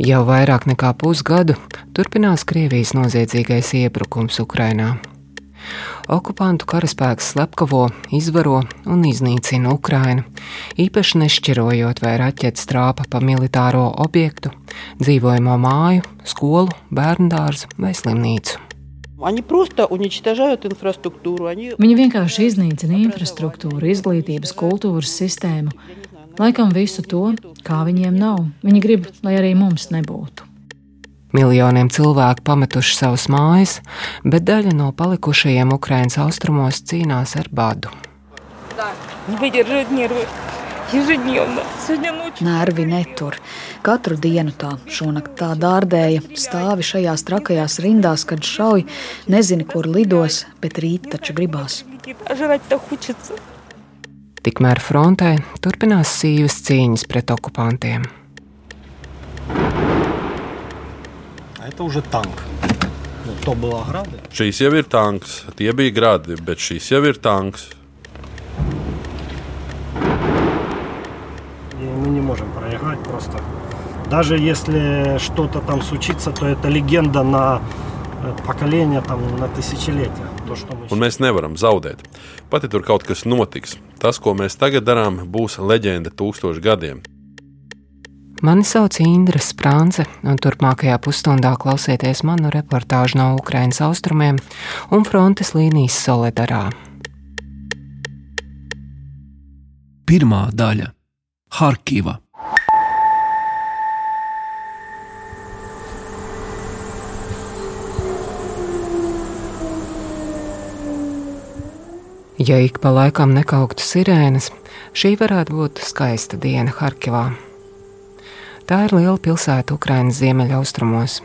Jau vairāk nekā pusgadu turpinās Krievijas noziedzīgais iebrukums Ukrainā. Okupantu karaspēks slepkavo, izvaro un iznīcina Ukrainu, īpaši nešķirojot, vai raķetes trāpa pa militāro objektu, dzīvojamo māju, skolu, bērnu dārzu vai slimnīcu. Viņi vienkārši iznīcina infrastruktūru, izglītības, kultūras sistēmu. Laikam visu to, kā viņiem nav. Viņi grib, lai arī mums nebūtu. Miljoniem cilvēku pametuši savas mājas, bet daļa no palikušajiem Ukraiņas austrumos cīnās ar badu. Nervi netur. Katru dienu tā, šonakt tā dārdēja, stāvi šajās trakajās rindās, kad šauj, nezini, kur lidos, bet rīt taču gribās. Tikmēr frontē turpinās sīvas cīņas pret okupantiem. Это уже танк. Ну, то была грады. Šīs jau ir tanks, tie bija gradi, bet šīs jau ir tanks. И мы не можем проиграть просто. Даже если что-то там случится, то это легенда на э, поколение, там, на тысячелетия. То, что мы Un mēs nevaram zaudēt. Pat ja tur kaut kas notiks, tas, ko mēs tagad darām, būs leģenda tūkstošu gadiem. Mani sauc Indra Sprānce, un turpmākajā pusstundā klausieties manu reportāžu no Ukrainas austrumiem un frontes līnijas Solidarā. Pirmā daļa - Harkiva. Ja ik pa laikam nekauktu sirēnas, šī varētu būt skaista diena Harkivā. Tā ir liela pilsēta Ukrainas ziemeļaustrumos.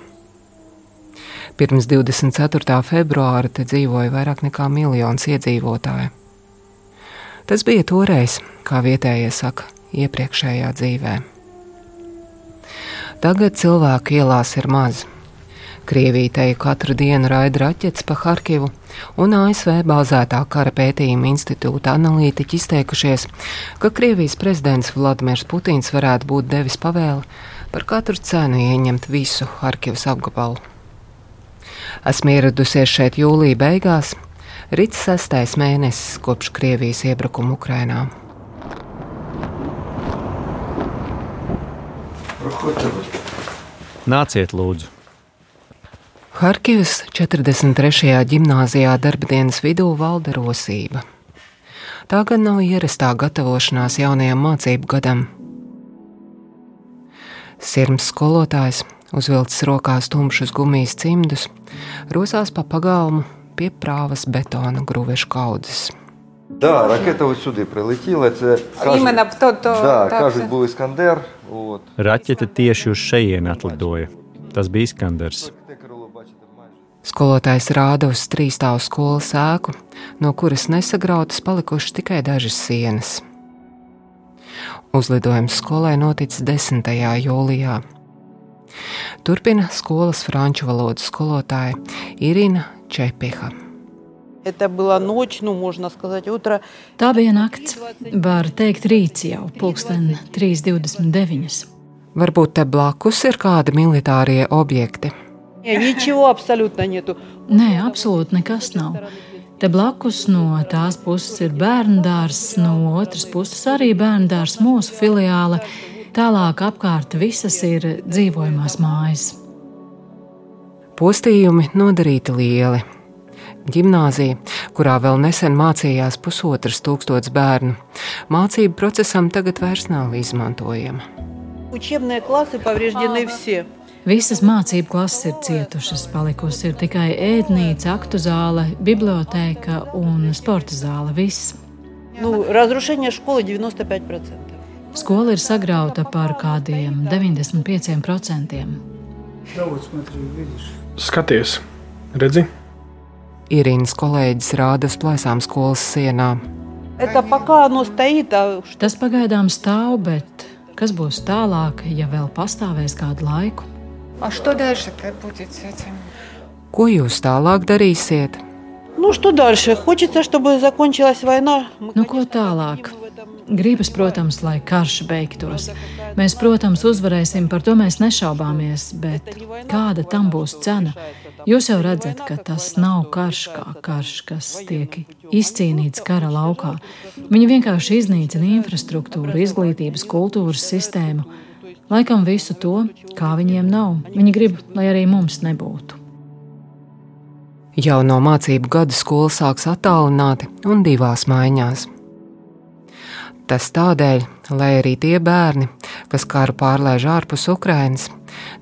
Pirms 24. februāra te dzīvoja vairāk nekā miljons iedzīvotāju. Tas bija toreiz, kā vietējie saka, iepriekšējā dzīvē. Tagad cilvēku ielās ir maz. Krievija teju katru dienu raida raķetes pa Harkivu, un ASV bāzētā kara pētījuma institūta analītiķi izteikušies, ka Krievijas prezidents Vladimirs Putins varētu būt devis pavēli par katru cenu ieņemt visu Harkivas apgabalu. Esmu ieradusies šeit jūlija beigās, rīts sestais mēnesis kopš Krievijas iebrukuma Ukrainā. Nāciet, lūdzu! Harkivas 43. gimnājā darba dienas vidū valda rosība. Tā gan nav ierastā gatavošanās jaunajam mācību gadam. Sirms skolotājs, uzvilcis rokās tumšus gumijas cimdus, rosās pa pagalmu pie prāvas betona grūvešu kaudzes. Да, ракета ось сюди прилетіла. Це кажуть, Іменно в то, то да, так, кажуть, це. був Іскандер. От. Raķete tieši uz šejieni atlidoja. Tas bija Iskanders. Skolotājs rāda uz trīsstāvu skolu sēku, no kuras nesagrautas palikušas tikai dažas sienas. Uzlidojums skolai noticis 10. jūlijā. Turpina skolas franču valodas skolotāja Irina Čepiha. Tā bija nakts, var teikt, rīts jau pulksten 3.29. Varbūt te blakus ir kādi militārie objekti. Не, Ничего абсолютно нету. Nē, absolūti nekas nav. Te blakus no tās puses ir bērnu dārzs, no otras puses arī bērnu dārzs, mūsu filiāle. Tālāk apkārt visas ir dzīvojamās mājas. Postījumi nodarīti lieli. Gimnāzija, kurā vēl nesen mācījās pusotras tūkstotis bērnu, mācību procesam tagad vairs nav izmantojama. Учебные классы повреждены все. Visas mācību klases ir cietušas, palikusi ir tikai ēdnīca, aktu zāle, biblioteka un sporta zāle. Viss. Nu, Razrušenie skola 95%. Skola ir sagrauta par kādiem 95%. Skaties, redzi? Irīnas kolēģis rāda uz plēsām skolas sienā. Tas pagaidām stāv, bet kas būs tālāk, ja vēl pastāvēs kādu laiku? А что дальше-то будет с этим? Ko jūs tālāk darīsiet? ну что дальше? Хочется, чтобы закончилась война. Мы, Nu, ko конечно, tālāk? верим в это Gribas, protams, lai karš beigtos. Mēs, protams, uzvarēsim, par to mēs nešaubāmies, bet kāda tam būs cena? Jūs jau redzat, ka tas nav karš kā karš, kas tiek izcīnīts kara laukā. Viņi vienkārši iznīcina infrastruktūru, izglītības, kultūras sistēmu. Laikam visu to, kā viņiem nav. Viņi grib, lai arī mums nebūtu. Jau no mācību gada skola sāks attālināti un divās maiņās. Tas tādēļ, lai arī tie bērni, kas karu pārlaiž ārpus Ukrainas,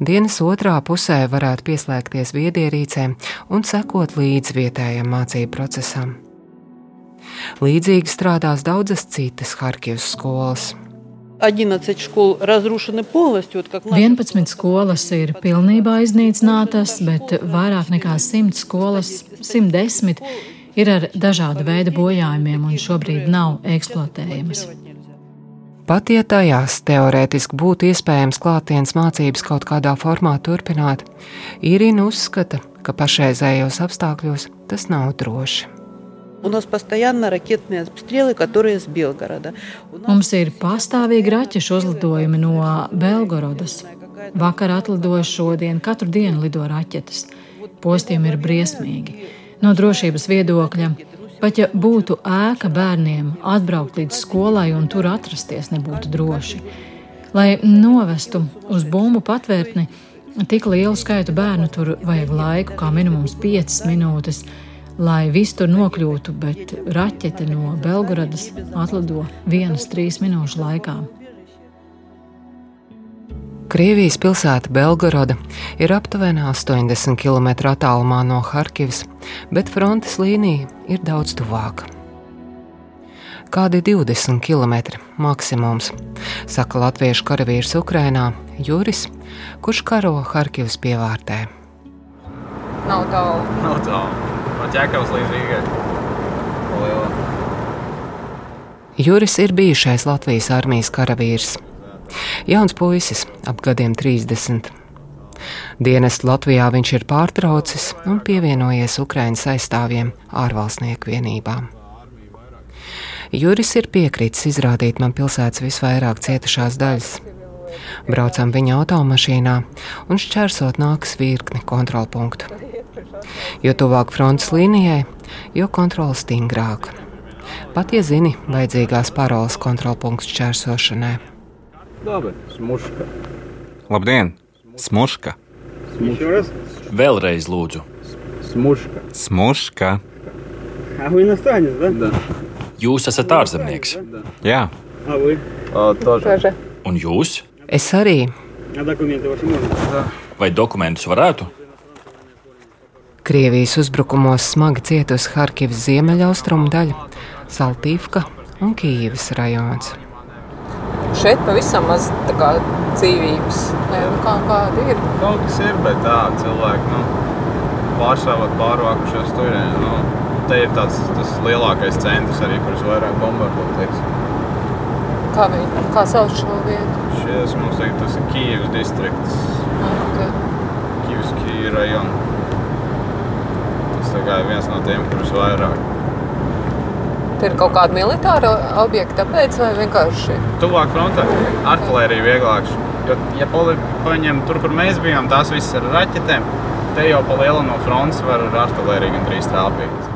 dienas otrā pusē varētu pieslēgties viedierīcēm un sekot līdzi vietējam mācību procesam. Līdzīgi strādās daudzas citas Harkivas skolas. 11 skolas ir pilnībā iznīcinātas, bet vairāk nekā 100 skolas, 110, ir ar dažādu veidu bojājumiem un šobrīd nav eksploatējamas. Pat ja tajās teorētiski būtu iespējams klātienes mācības kaut kādā formā turpināt, Irina uzskata, ka pašreizējos apstākļos tas nav droši. Mums ir pastāvīgi raķešu uzlidojumi no Belgorodas. Vakar atlidoja šodien, katru dienu lido raķetes. Postījumi ir briesmīgi. No drošības viedokļa, pat ja būtu ēka bērniem, atbraukt līdz skolai un tur atrasties nebūtu droši. Lai novestu uz bumbu patvērtni, tik lielu skaitu bērnu tur vajag laiku, kā minimums 5 minūtes lai viss tur nokļūtu, bet raķete no Belgradas atlido vienas trīs minūšu laikā. Krievijas pilsēta Belgoroda ir aptuveni 80 km attālumā no Harkivas, bet frontes līnija ir daudz tuvāka. Kādi 20 km maksimums, saka latviešu karavīrs Ukrainā Juris, kurš karo Harkivas pievārtē. Nav tālu. Nav tālu no ķekavas līdz Rīgai. Juris ir bijušais Latvijas armijas karavīrs. Jauns puisis, ap gadiem 30. Dienestu Latvijā viņš ir pārtraucis un pievienojies Ukraiņas aizstāvjiem ārvalstnieku vienībām. Juris ir piekritis izrādīt man pilsētas visvairāk cietušās daļas. Braucam viņa automašīnā un šķērsot nākas virkni kontrolpunktu. Jo tuvāk frontes līnijai, jo kontrole stingrāka. Pat ja zini vajadzīgās paroles kontrolpunkts čērsošanai. Labi, smuška. Labdien, smuška. smuška. Vēlreiz lūdzu. Smuška. Smuška. Jūs esat ārzemnieks. Jā. Un jūs? Es arī. Vai dokumentus varētu? Krievijas uzbrukumos smagi cietusi Harkivas ziemeļaustrumu daļa, Saltīvka un Kīivas rajons. Šeit pavisam maz kā, dzīvības. Nu, kā, kāda ir? Kaut kas ir, bet tā cilvēki nu, pārstāvot pārvākušies tur. Nu, te ir tāds, tas lielākais centrs arī, kurus vairāk bombardēt. Kā, viņi, kā sauc šo vietu? Šies mums teikt, tas ir Kīivas distrikts. Ah, okay. Kīivas Kīivas rajona ir viens no tiem, kurus vairāk. Tur ir kaut kāda militāra objekta, tāpēc vai vienkārši? Tuvāk frontē artērija vieglāk. Jo, ja paņem tur, kur mēs bijām, tās visas ar raķetēm, te jau pa lielu no frontes var ar artēriju gandrīz trāpīt.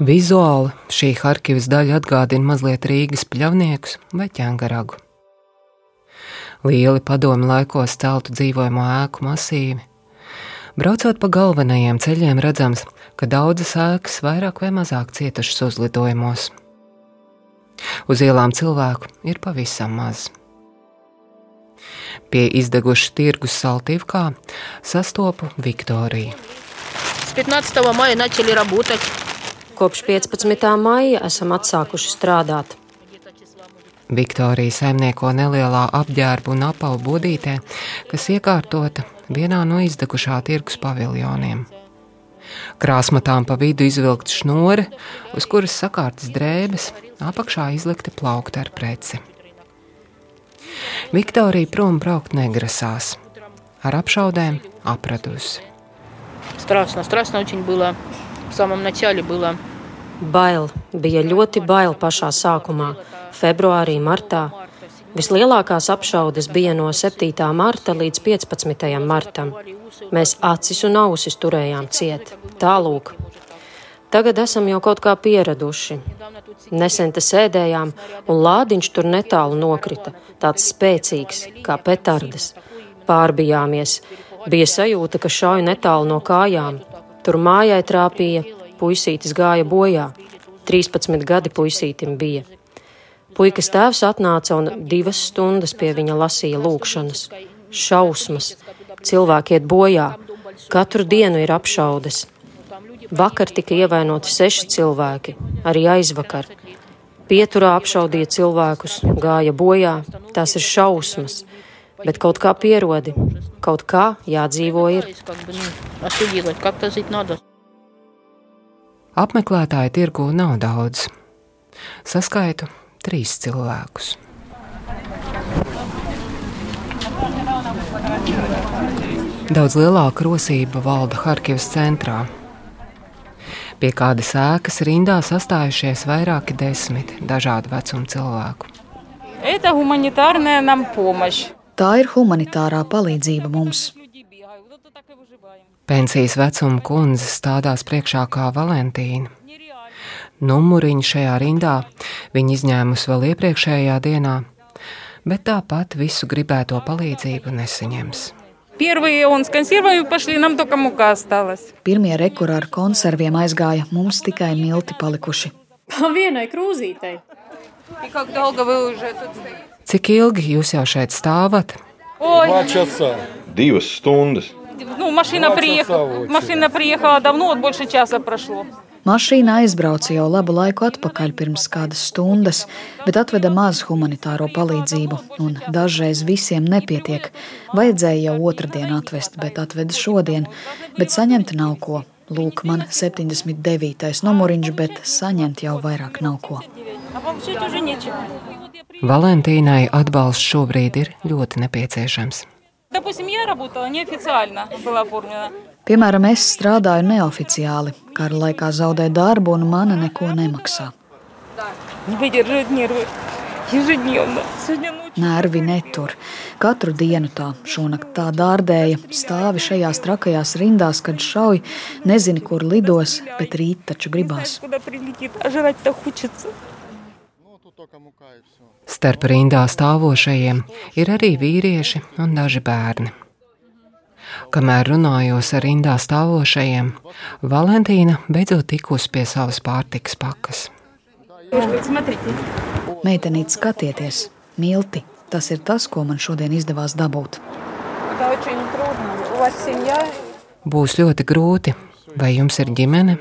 Vizuāli šī Harkivas daļa atgādina mazliet Rīgas pļavniekus vai ķēngaragu. Lieli padomi laikos celtu dzīvojamo ēku masīvi, Braucot pa galvenajiem ceļiem, redzams, ka daudzas ēkas vairāk vai mazāk cietušas uzlidojumos. Uz ielām cilvēku ir pavisam maz. Pie izdegušas tirgus saltīvkā sastopu Viktoriju. Kopš 15. maija esam atsākuši strādāt. Viktorija saimnieko nelielā apģērbu un apavu bodītē, kas iekārtota vienā no izdegušā tirgus paviljoniem. Krāsmatām pa vidu izvilkta šnore, uz kuras sakārtas drēbes, apakšā izlikta plaukta ar preci. Viktorija prom braukt negrasās, ar apšaudēm apradusi. Страшно, страшно очень было. В самом начале было. Bail, bija ļoti bail pašā sākumā. februārī, martā. Vislielākās apšaudes bija no 7. marta līdz 15. martam. Mēs acis un ausis turējām ciet. Tālūk. Tagad esam jau kaut kā pieraduši. Nesen te sēdējām, un lādiņš tur netālu nokrita, tāds spēcīgs, kā petardes. Pārbijāmies. Bija sajūta, ka šauj netālu no kājām. Tur mājai trāpīja, puisītis gāja bojā. 13 gadi puisītim bija. Puikas tēvs atnāca un divas stundas pie viņa lasīja lūkšanas. Šausmas, cilvēki iet bojā, katru dienu ir apšaudes. Vakar tika ievainoti seši cilvēki, arī aizvakar. Pieturā apšaudīja cilvēkus, gāja bojā, tās ir šausmas, bet kaut kā pierodi, kaut kā jādzīvo ir. Apmeklētāju tirgu nav daudz. Saskaitu trīs cilvēkus. Daudz lielāka rosība valda Harkivas centrā. Pie kādas ēkas rindā sastājušies vairāki desmit dažādu vecumu cilvēku. Tā ir humanitārā palīdzība mums. Pensijas vecuma kundze stādās priekšā kā Valentīna Numuriņu šajā rindā viņa izņēmusi vēl iepriekšējā dienā, bet tāpat visu gribēto palīdzību nesaņems. Первые он с консервами пошли, нам только мука осталась. Pirmie rekurā ar konserviem aizgāja, mums tikai milti palikuši. По vienai krūzītei. И как долго вы уже тут стоите? Cik ilgi jūs jau šeit stāvat? Ой, Divas stundas. ну машина приехала, машина приехала давно, вот больше часа прошло. Mašīna aizbrauca jau labu laiku atpakaļ, pirms kādas stundas, bet atveda maz humanitāro palīdzību, un dažreiz visiem nepietiek. Vajadzēja jau otrdien atvest, bet atveda šodien, bet saņemt nav ko. Lūk, man 79. numuriņš, bet saņemt jau vairāk nav ko. А получить уже нечего. Valentīnai atbalsts šobrīd ir ļoti nepieciešams. Допустим, я работала неофициально, была оформлена. Piemēram, es strādāju neoficiāli. Kara laikā zaudēju darbu, un mana neko nemaksā. Nervi netur. Katru dienu tā, šonakt tā dārdēja, stāvi šajās trakajās rindās, kad šauj, nezini, kur lidos, bet rīt taču gribās. Starp rindā stāvošajiem ir arī vīrieši un daži bērni. Kamēr runājos ar rindā stāvošajiem, Valentīna beidzot tikus pie savas pārtikas pakas. Meitenīte, skatieties, milti. Tas ir tas, ko man šodien izdevās dabūt. Būs ļoti grūti. Vai jums ir ģimene?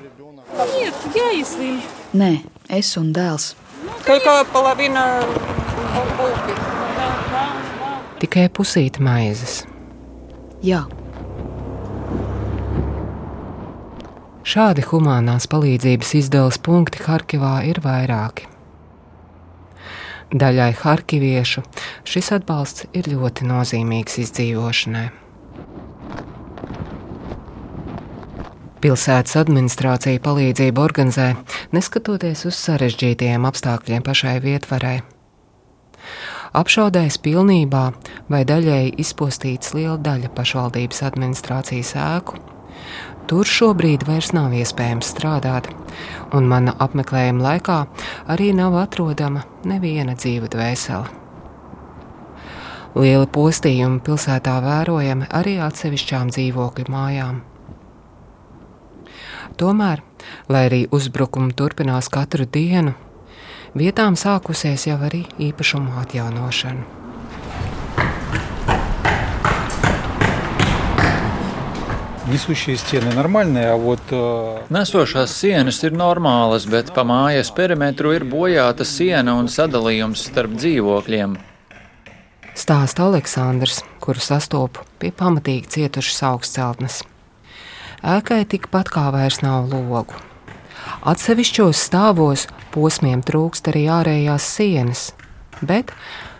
Nē, es un dēls. Tikai pusīt maizes. Jā. Šādi humanās palīdzības izdevas punkti Harkivā ir vairāki. Daļai harkiviešu šis atbalsts ir ļoti nozīmīgs izdzīvošanai. Pilsētas administrācija palīdzību organizē, neskatoties uz sarežģītiem apstākļiem pašai vietvarai. Apšaudēs pilnībā vai daļēji izpostīts liela daļa pašvaldības administrācijas ēku. Tur šobrīd vairs nav iespējams strādāt, un mana apmeklējuma laikā arī nav atrodama neviena dzīva dvēsele. Lieli postījumi pilsētā vērojami arī atsevišķām dzīvokļu mājām. Tomēr, lai arī uzbrukumi turpinās katru dienu, vietām sākusies jau arī īpašumu atjaunošana. Несущие стены нормальные, а вот... э, Nesošās sienas ir normālas, bet pa mājas perimetru ir bojāta siena un sadalījums starp dzīvokļiem. Stāsta Aleksandrs, kuru sastopu pie pamatīgi cietušas augstceltnes. Ēkai tikpat kā vairs nav logu. Atsevišķos stāvos posmiem trūkst arī ārējās sienas, bet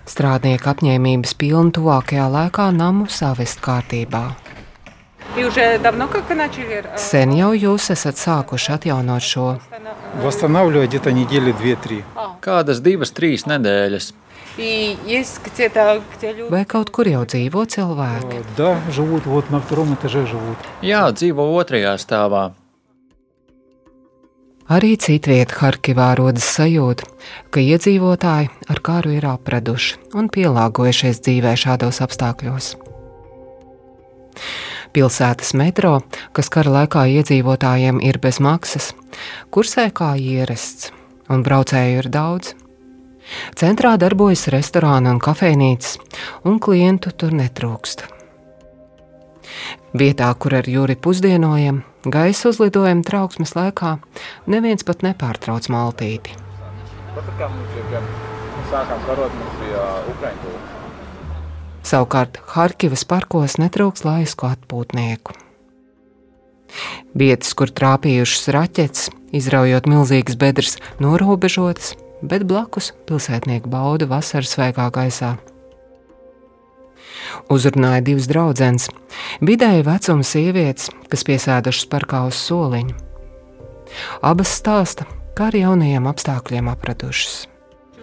strādnieku apņēmības pilni tuvākajā laikā namu savest kārtībā. Sen jau jūs esat sākuši atjaunot šo. Kādas divas, trīs nedēļas. Vai kaut kur jau dzīvo cilvēki? Jā, dzīvo otrajā stāvā. Arī citvietā Harkivā rodas sajūta, ka iedzīvotāji ar kāru ir apraduši un pielāgojušies dzīvē šādos apstākļos. Pilsētas metro, kas kara laikā iedzīvotājiem ir bez maksas, kursē kā ierasts, un braucēju ir daudz. Centrā darbojas restorāna un kafejnīcas, un klientu tur netrūkst. Vietā, kur ar jūri pusdienojam, gaisa uzlidojuma trauksmes laikā neviens pat nepārtrauc maltīti. Tāpat kā mums ir, kad sākām karot, mums bija Ukraiņu Savukārt Harkivas parkos netrūks laisku atpūtnieku. Vietas, kur trāpījušas raķetes, izraujot milzīgas bedres, norobežotas, bet blakus pilsētnieki bauda vasaras svaigā gaisā. Uzrunāja divas draudzenes, vidēji vecuma sievietes, kas piesēdušas parkā uz soliņa. Abas stāsta, kā ar jaunajiem apstākļiem apradušas.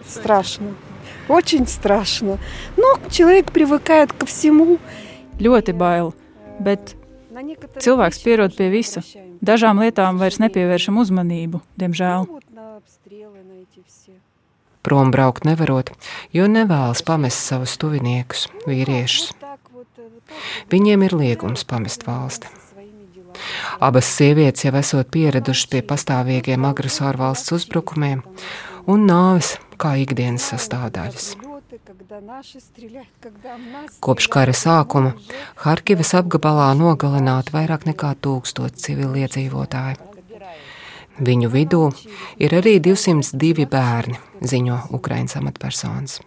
Страшно. Очень страшно. Но человек привыкает ко всему. Ļoti bail, bet cilvēks pierod pie visa. Dažām lietām vairs nepievēršam uzmanību, diemžēl. Prom braukt nevarot, jo nevēlas pamest savus tuviniekus, vīriešus. Viņiem ir liegums pamest valsti. Abas sievietes jau esot pieradušas pie pastāvīgiem agresoru valsts uzbrukumiem un nāves kā ikdienas sastāvdaļas. Kopš kara sākuma Harkivas apgabalā nogalināti vairāk nekā tūkstoši civiliedzīvotāji. Viņu vidū ir arī 202 bērni, ziņo Ukraiņas amatpersonas.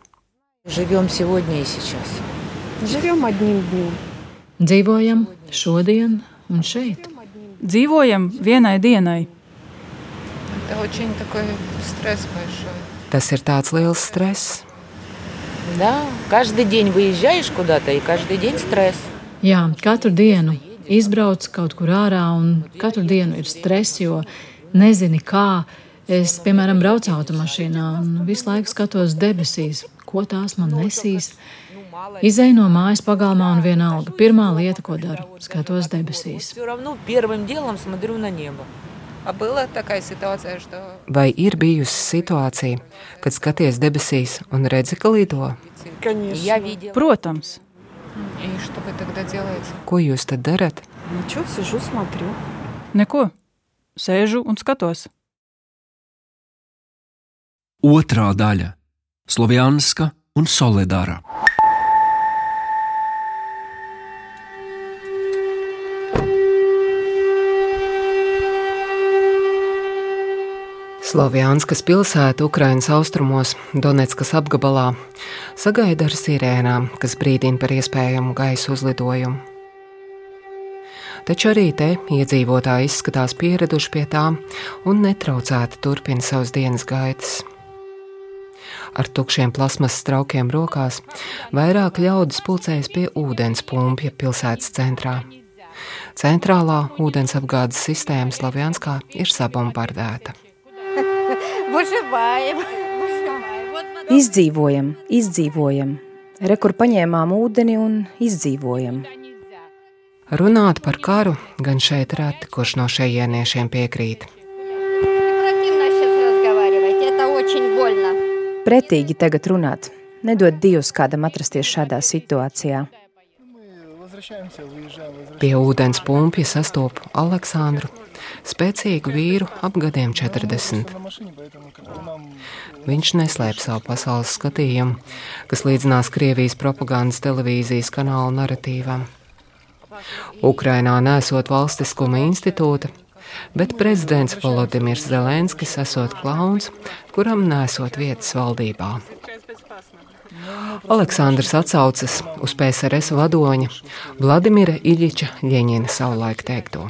Dzīvojam šodien un šeit. Dzīvojam vienai dienai. Tas ir ļoti stress. Tas ir tāds liels stress. Да, каждый день выезжаешь куда-то, и каждый день стресс. Jā, katru dienu izbrauc kaut kur ārā, un katru dienu ir stress, jo nezini, kā. Es, piemēram, braucu automašīnā un visu laiku skatos debesīs, ko tās man nesīs. Izēju no mājas pagalmā un vienalga. Pirmā lieta, ko daru, skatos debesīs. Vai ir bijusi situācija, kad skaties debesīs un redzi, ka lido? Protams. Ko jūs tad darat? Neko. Sēžu un skatos. Otra daļa - Slovjanska un Soledāra. Slovjanskas pilsēta Ukrainas austrumos, Donetskas apgabalā, sagaida ar sirēnām, kas brīdina par iespējamu gaisa uzlidojumu. Taču arī te iedzīvotāji izskatās pieraduši pie tām un netraucēti turpina savas dienas gaitas. Ar tukšiem plasmasas traukiem rokās vairāk ļaudis pulcējas pie ūdens pumpja pilsētas centrā. Centrālā ūdens apgādes sistēma Slovjanskā ir sabombardēta. Izdzīvojam, izdzīvojam. Rekur paņēmām ūdeni un izdzīvojam. Runāt par karu gan šeit reti, kurš no šejieniešiem piekrīt. Pretīgi tagad runāt. Nedod Dievs kādam atrasties šādā situācijā. Pie ūdens pumpja sastopu Aleksandru, spēcīgu vīru ap gadiem 40. Viņš neslēp savu pasaules skatījumu, kas līdzinās Krievijas propagandas televīzijas kanāla narratīvam. Ukrainā nesot valstiskuma institūta, bet prezidents Volodimirs Zelenskis esot klauns, kuram nesot vietas valdībā. Aleksandrs atsaucas uz PSRS vadoņa Vladimira Iļiča Ļeņina savulaik teikto.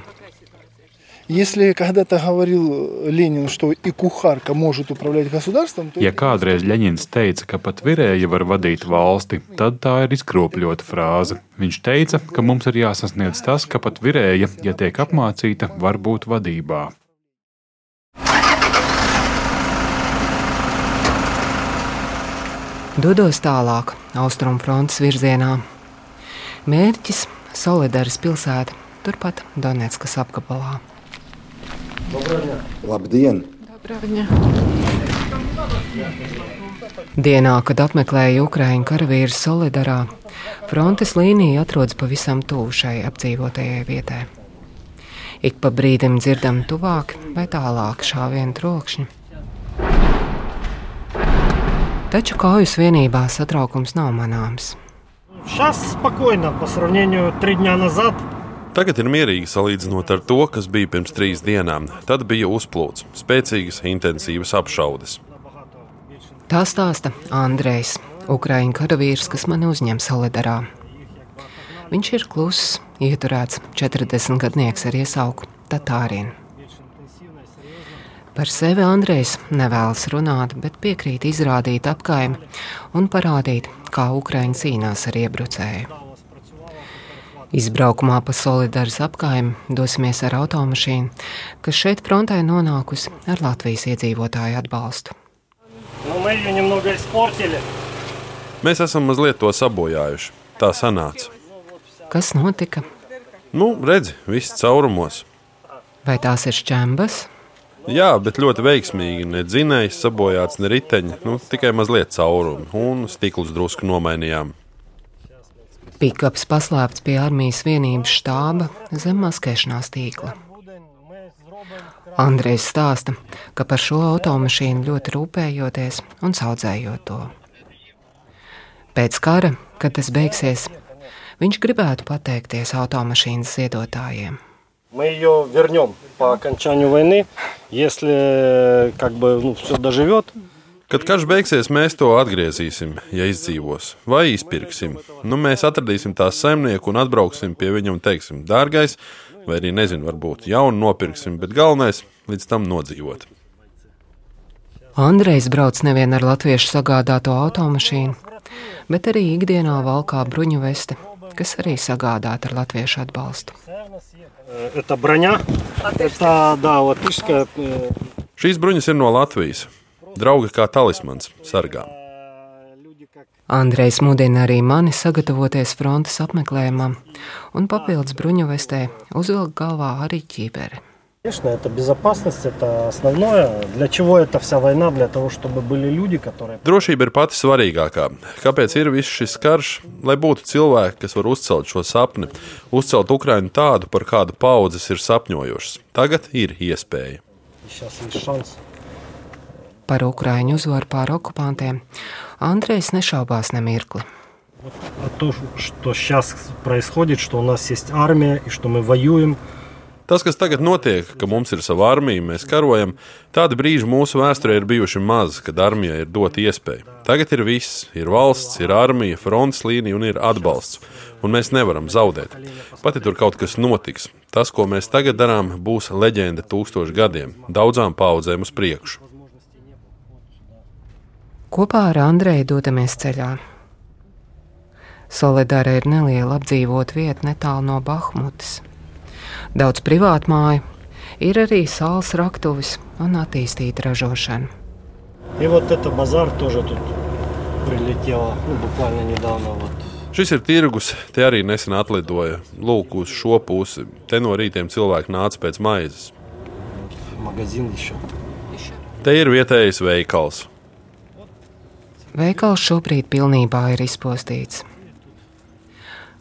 Если когда-то говорил Ленин, что и кухарка может управлять государством, то... Ja kādreiz Ļeņins teica, ka pat virēja var vadīt valsti, tad tā ir izkropļota frāze. Viņš teica, ka mums ir jāsasniedz tas, ka pat virēja, ja tiek apmācīta, var būt vadībā. Dodos tālāk, austrumfrontes virzienā. Mērķis - Solidaras pilsēta, turpat Donetskas apgabalā. Labdien! Dienā, kad apmeklēju Ukraiņu karavīru Solidarā, frontes līnija atrodas pavisam tuvu šai apdzīvotajai vietai. Ik pa brīdim dzirdam tuvāk vai tālāk šāvienu trokšņi. Taču kaujas vienībā satraukums nav manāms. Šis spokojna pa sravnieņu trīs dņā nazad. Tagad ir mierīgi salīdzinot ar to, kas bija pirms trīs dienām. Tad bija uzplūds, spēcīgas, intensīvas apšaudes. Tā stāsta Andrejs, Ukrāņu karavīrs, kas mani uzņem Solidarā. Viņš ir kluss, ieturēts 40 gadnieks ar iesauku Tatārinu. Par sevi Andrejs nevēlas runāt, bet piekrīt izrādīt apkaimi un parādīt, kā Ukraiņa cīnās ar iebrucēju. Izbraukumā pa solidāras apkaimi dosimies ar automašīnu, kas šeit frontē nonākusi ar Latvijas iedzīvotāju atbalstu. Nu, Mēs esam mazliet to sabojājuši. Tā sanāca. Kas notika? Nu, redzi, viss caurumos. Vai tās ir šķembas? Jā, bet ļoti veiksmīgi. Ne dzinējs sabojāts, ne riteņi, nu, tikai mazliet caurumi un stiklus drusku nomainījām. Pikaps paslēpts pie armijas vienības štāba zem maskēšanās tīkla. Andrejs stāsta, ka par šo automašīnu ļoti rūpējoties un audzējot to. Pēc kara, kad tas beigsies, viņš gribētu pateikties automašīnas ziedotājiem. Мы ее вернем по окончанию войны, если как бы ну, все доживет. Kad karš beigsies, mēs to atgriezīsim, ja izdzīvos, vai izpirksim. Nu, mēs atradīsim tās saimnieku un atbrauksim pie viņa un teiksim, dārgais, vai arī nezinu, varbūt jaunu nopirksim, bet galvenais - līdz tam nodzīvot. Andrejs brauc nevien ar latviešu sagādāto automašīnu, bet arī ikdienā valkā bruņu vesti, kas arī sagādāta ar latviešu atbalstu. Tā braņā, tā dāvatiskā. Šīs bruņas ir no Latvijas. Draugi kā talismans sargām. Andrejs mudina arī mani sagatavoties frontes apmeklējumam, un papildus bruņuvestē uzvilka galvā arī ķīberi. Конечно, это безопасность, это основное. Для чего эта вся война? Для того, чтобы были люди, которые... Drošība ir pati svarīgākā. Kāpēc ir viss šis karš? Lai būtu cilvēki, kas var uzcelt šo sapni, uzcelt Ukrainu tādu, par kādu paudzes ir sapņojušas. Tagad ir iespēja. Сейчас есть шанс. Par Ukrāņu uzvaru pār okupantiem Andrejs nešaubās nemirkli. А то, что сейчас происходит, что у нас есть армия и что мы воюем, Tas, kas tagad notiek, ka mums ir sava armija, mēs karojam, tādi brīži mūsu vēsturē ir bijuši maz, kad armijai ir dota iespēja. Tagad ir viss, ir valsts, ir armija, frontes līnija un ir atbalsts, un mēs nevaram zaudēt. Pat ja tur kaut kas notiks, tas, ko mēs tagad darām, būs leģenda tūkstošu gadiem, daudzām paudzēm uz priekšu. Kopā ar Andreju dodamies ceļā. Solidāra ir neliela apdzīvota vieta netālu no Bahmutas Daudz privātu māju, ir arī saules raktuves un attīstīta ražošana. И вот это базар тоже тут прилетело, ну, буквально недавно. Вот. Šis ir tirgus, te arī nesen atlidoja. Lūk, uz šo pusi. Te no rītiem cilvēki nāca pēc maizes. Магазин еще. Te ir vietējais veikals. Veikals šobrīd pilnībā ir izpostīts.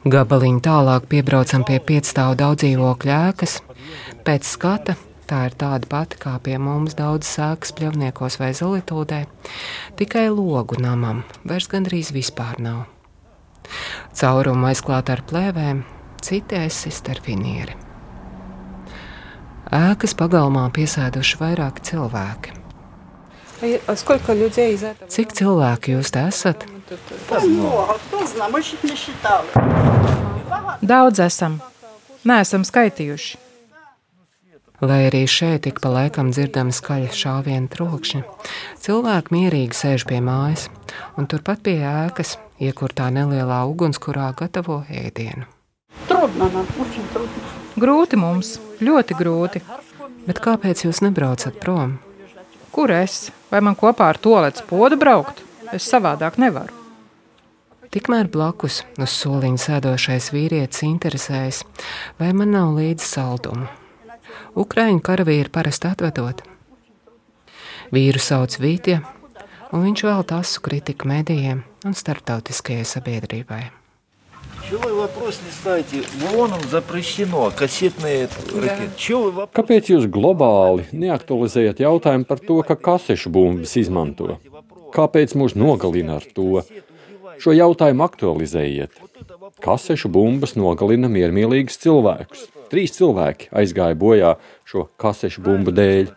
Gabaliņu tālāk piebraucam pie piecstāvu daudz dzīvokļu ēkas. Pēc skata tā ir tāda pati kā pie mums daudz sēkas pļavniekos vai zolitūdē, tikai logu namam vairs gandrīz vispār nav. Caurumu aizklāta ar plēvēm, citi aizsist ar finieri. Ēkas pagalmā piesēduši vairāki cilvēki. Cik cilvēki jūs te esat? Daudz esam. Neesam skaitījuši. Lai arī šeit ik pa laikam dzirdami skaļi šāvienu trokšņi, cilvēki mierīgi sēž pie mājas, un turpat pie ēkas iekurtā nelielā ugunskurā gatavo ēdienu. Grūti mums, ļoti grūti. Bet kāpēc jūs nebraucat prom? Kur es? Vai man kopā ar toaletes podu braukt? Es savādāk nevaru. Tikmēr blakus uz soliņa sēdošais vīrietis interesējas, vai man nav līdzi saldumu. Ukraiņu karavīri parasti atvedot. Vīru sauc Vītja, un viņš vēl tasu kritiku medijiem un starptautiskajai sabiedrībai. Kāpēc jūs globāli neaktualizējat jautājumu par to, ka kasešu bumbas izmanto? Kāpēc mūs nogalina ar to? Šo jautājumu aktualizējiet. Kasešu bumbas nogalina miermīlīgus cilvēkus. Trīs cilvēki aizgāja bojā šo kasešu bumbu dēļ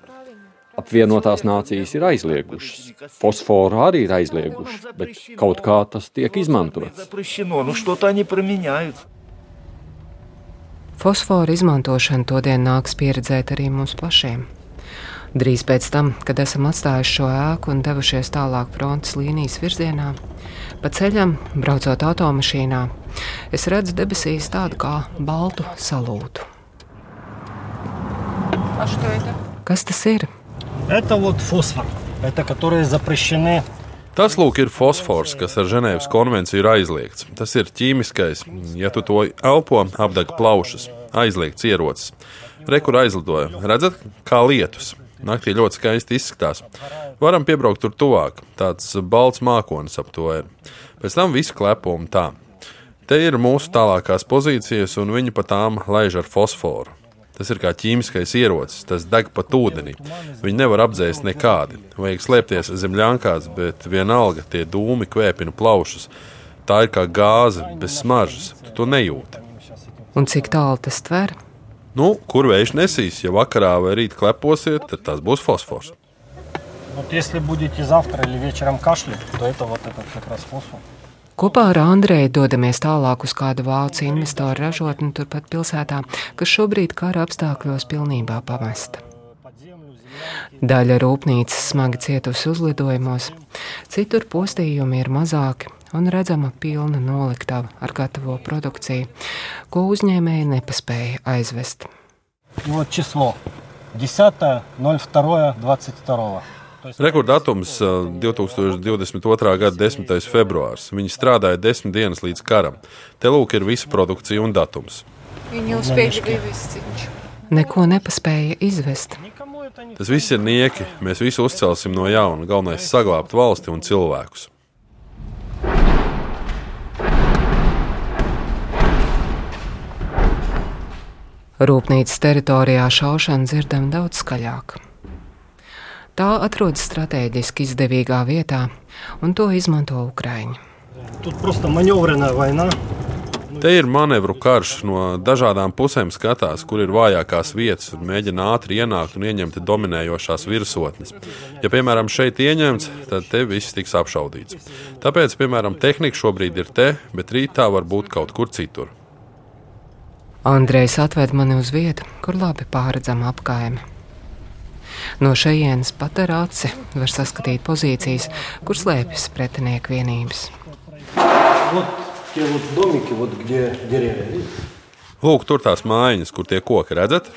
apvienotās nācijas ir aizliegušas. Fosforu arī ir aizlieguši, bet kaut kā tas tiek izmantots. Fosforu izmantošana todien nāks pieredzēt arī mums pašiem. Drīz pēc tam, kad esam atstājuši šo ēku un devušies tālāk frontes līnijas virzienā, pa ceļam, braucot automašīnā, es redzu debesīs tādu kā baltu salūtu. Kas tas ir? Это вот фосфор, это которые запрещены. Tas, lūk, ir fosfors, kas ar Ženēvas konvenciju ir aizliegts. Tas ir ķīmiskais, ja tu to elpo, apdeg plaušas, aizliegts ierocis. Rekur aizlidoja. Redzat, kā lietus. Naktī ļoti skaisti izskatās. Varam piebraukt tur tuvāk. Tāds balts mākonis ap to ir. Pēc tam viss klepo un tā. Te ir mūsu tālākās pozīcijas, un viņi pa tām laiž ar fosforu. Tas ir kā ķīmiskais ierocis, tas deg pat ūdenī. Viņi nevar apdzēst nekādi. Vajag slēpties zem ļankās, bet vienalga tie dūmi kvēpina plaušas. Tā ir kā gāze bez smaržas. Tu to nejūti. Un cik tālu tas tver? Nu, kur vējš nesīs, ja vakarā vai rīt kleposiet, tad tas būs fosfors. Вот если будете завтра или вечером кашлять, то это вот этот как раз фосфор. Kopā ar Andreju dodamies tālāk uz kādu vācu investoru ražotni turpat pilsētā, kas šobrīd kara apstākļos pilnībā pamesta. Daļa rūpnīcas smagi cietusi uzlidojumos, citur postījumi ir mazāki un redzama pilna noliktava ar gatavo produkciju, ko uzņēmēji nepaspēja aizvest. И вот число 10.02.22. Rekorddatums uh, 2022. gada 10. februārs. Viņi strādāja desmit dienas līdz karam. Te lūk, ir visa produkcija un datums. Viņi uzspēja vivesti. Neko nepaspēja izvest. Tas viss ir nieki. Mēs visu uzcelsim no jauna. Galvenais ir saglabāt valsti un cilvēkus. Rūpnīcas teritorijā šaušana dzirdama daudz skaļāk. Tā atrodas strateģiski izdevīgā vietā, un to izmanto Ukraiņi. Тут просто маневренная война. Te ir manevru karš no dažādām pusēm, skatās, kur ir vājākās vietas, un mēģina ātri ienākt un ieņemt dominējošās virsotnes. Ja, piemēram, šeit ieņemts, tad te viss tiks apšaudīts. Tāpēc, piemēram, tehnika šobrīd ir te, bet rīt tā var būt kaut kur citur. Andrejs atved mani uz vietu, kur labi pārredzama apkaime. No šejienes pat ar aci var saskatīt pozīcijas, kur slēpjas pretinieku vienības. Lūk, tur tās mājiņas, kur tie koki redzat?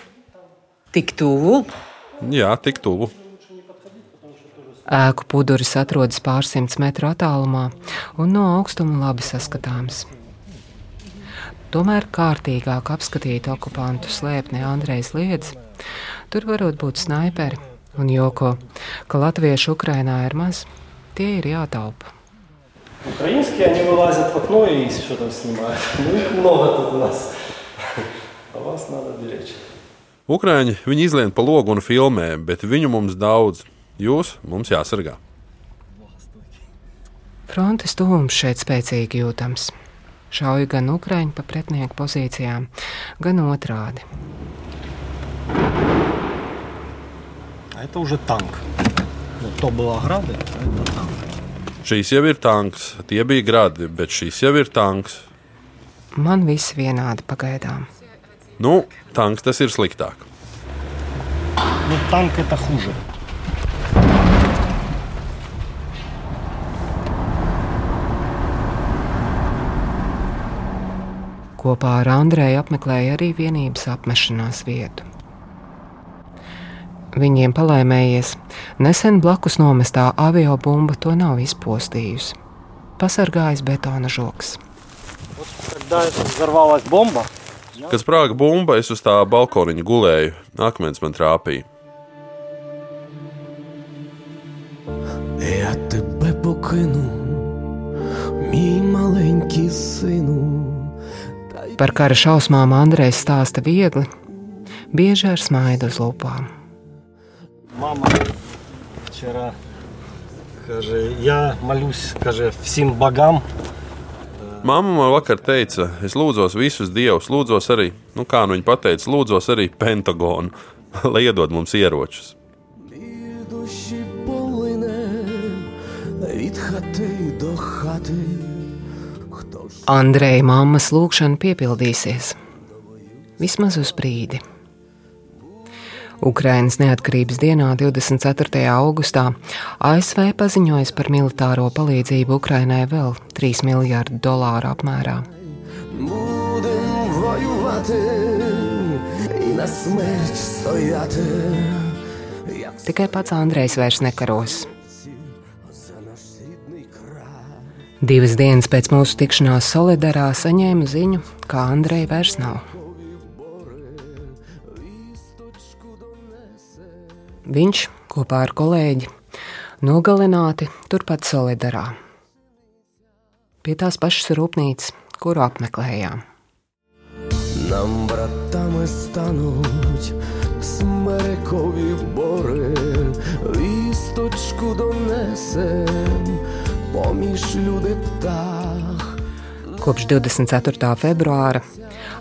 Tik tuvu? Jā, tik tuvu. Ēku puduris atrodas pārsimts metru attālumā un no augstuma labi saskatāms. Tomēr kārtīgāk apskatīt okupantu slēpni Andrejs Liedz Tur varot būt snaiperi un joko, ka latviešu Ukrainā ir maz, tie ir jātaupa. Украинские, они вылазят в окно и что там снимают. Ну, их много тут у нас. А вас надо беречь. Ukrāņi viņi izlien pa logu un filmē, bet viņu mums daudz. Jūs mums jāsargā. Frontes tuvums šeit spēcīgi jūtams. Šauja gan Ukrāņi pa pretinieku pozīcijām, gan otrādi. А это уже танк. Вот то было ограды, а это танк. Šīs jau ir tanks, tie bija gradi, bet šīs jau ir tanks. Man viss vienādi pagaidām. Nu, tanks tas ir sliktāk. Ну, танк это хуже. Kopā ar Andreju apmeklēja arī vienības apmešanās vietu. Viņiem palaimējies, nesen blakus nomestā avio bumba to nav izpostījusi. Pasargājis betona žoks. Когда взорвалась бомба, Kad sprāga bumba, es uz tā balkoniņa gulēju, akmens man trāpīja. Я тебе покину, мій маленький сину. Par kara šausmām Andrejs stāsta viegli, bieži ar smaidu uz lūpām. мама вчера, каже, я молюсь, каже, всем богам, Māma man vakar teica, es lūdzos visus dievus, lūdzos arī, nu kā nu viņa teica, lūdzos arī Pentagonu, lai iedod mums ieročus. Душі полине від хати до хати. Andreja mammas lūgšana piepildīsies. Vismaz uz brīdi. Ukrainas neatkarības dienā, 24. augustā, ASV paziņoja par militāro palīdzību Ukrainai vēl 3 miljardu dolāru apmērā. Tikai pats Andrejs vairs nekaros. Divas dienas pēc mūsu tikšanās Solidarā saņēmu ziņu, ka Andrei vairs nav. Viņš kopā ar kolēģi nogalināti turpat Solidarā. Pie tās pašas rūpnīcas, kuru apmeklējām. Нам братами стануть смерекові бори, вісточку донесем поміж люди птах. Kopš 24. februāra,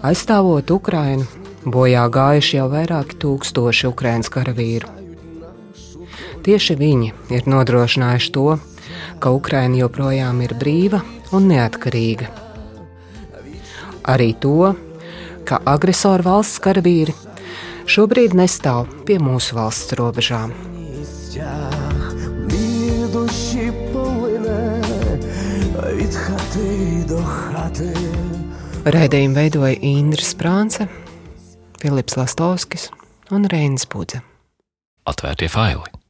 aizstāvot Ukrainu, bojā gājuši jau vairāki tūkstoši Ukraiņas karavīru. Tieši viņi ir nodrošinājuši to, ka Ukraina joprojām ir brīva un neatkarīga. Arī to, ka agresoru valsts karavīri šobrīd nestāv pie mūsu valsts robežām. Raidījumu veidoja Indra Sprānce, Filips Lastovskis un Reinis Budze. Atvērtie faili!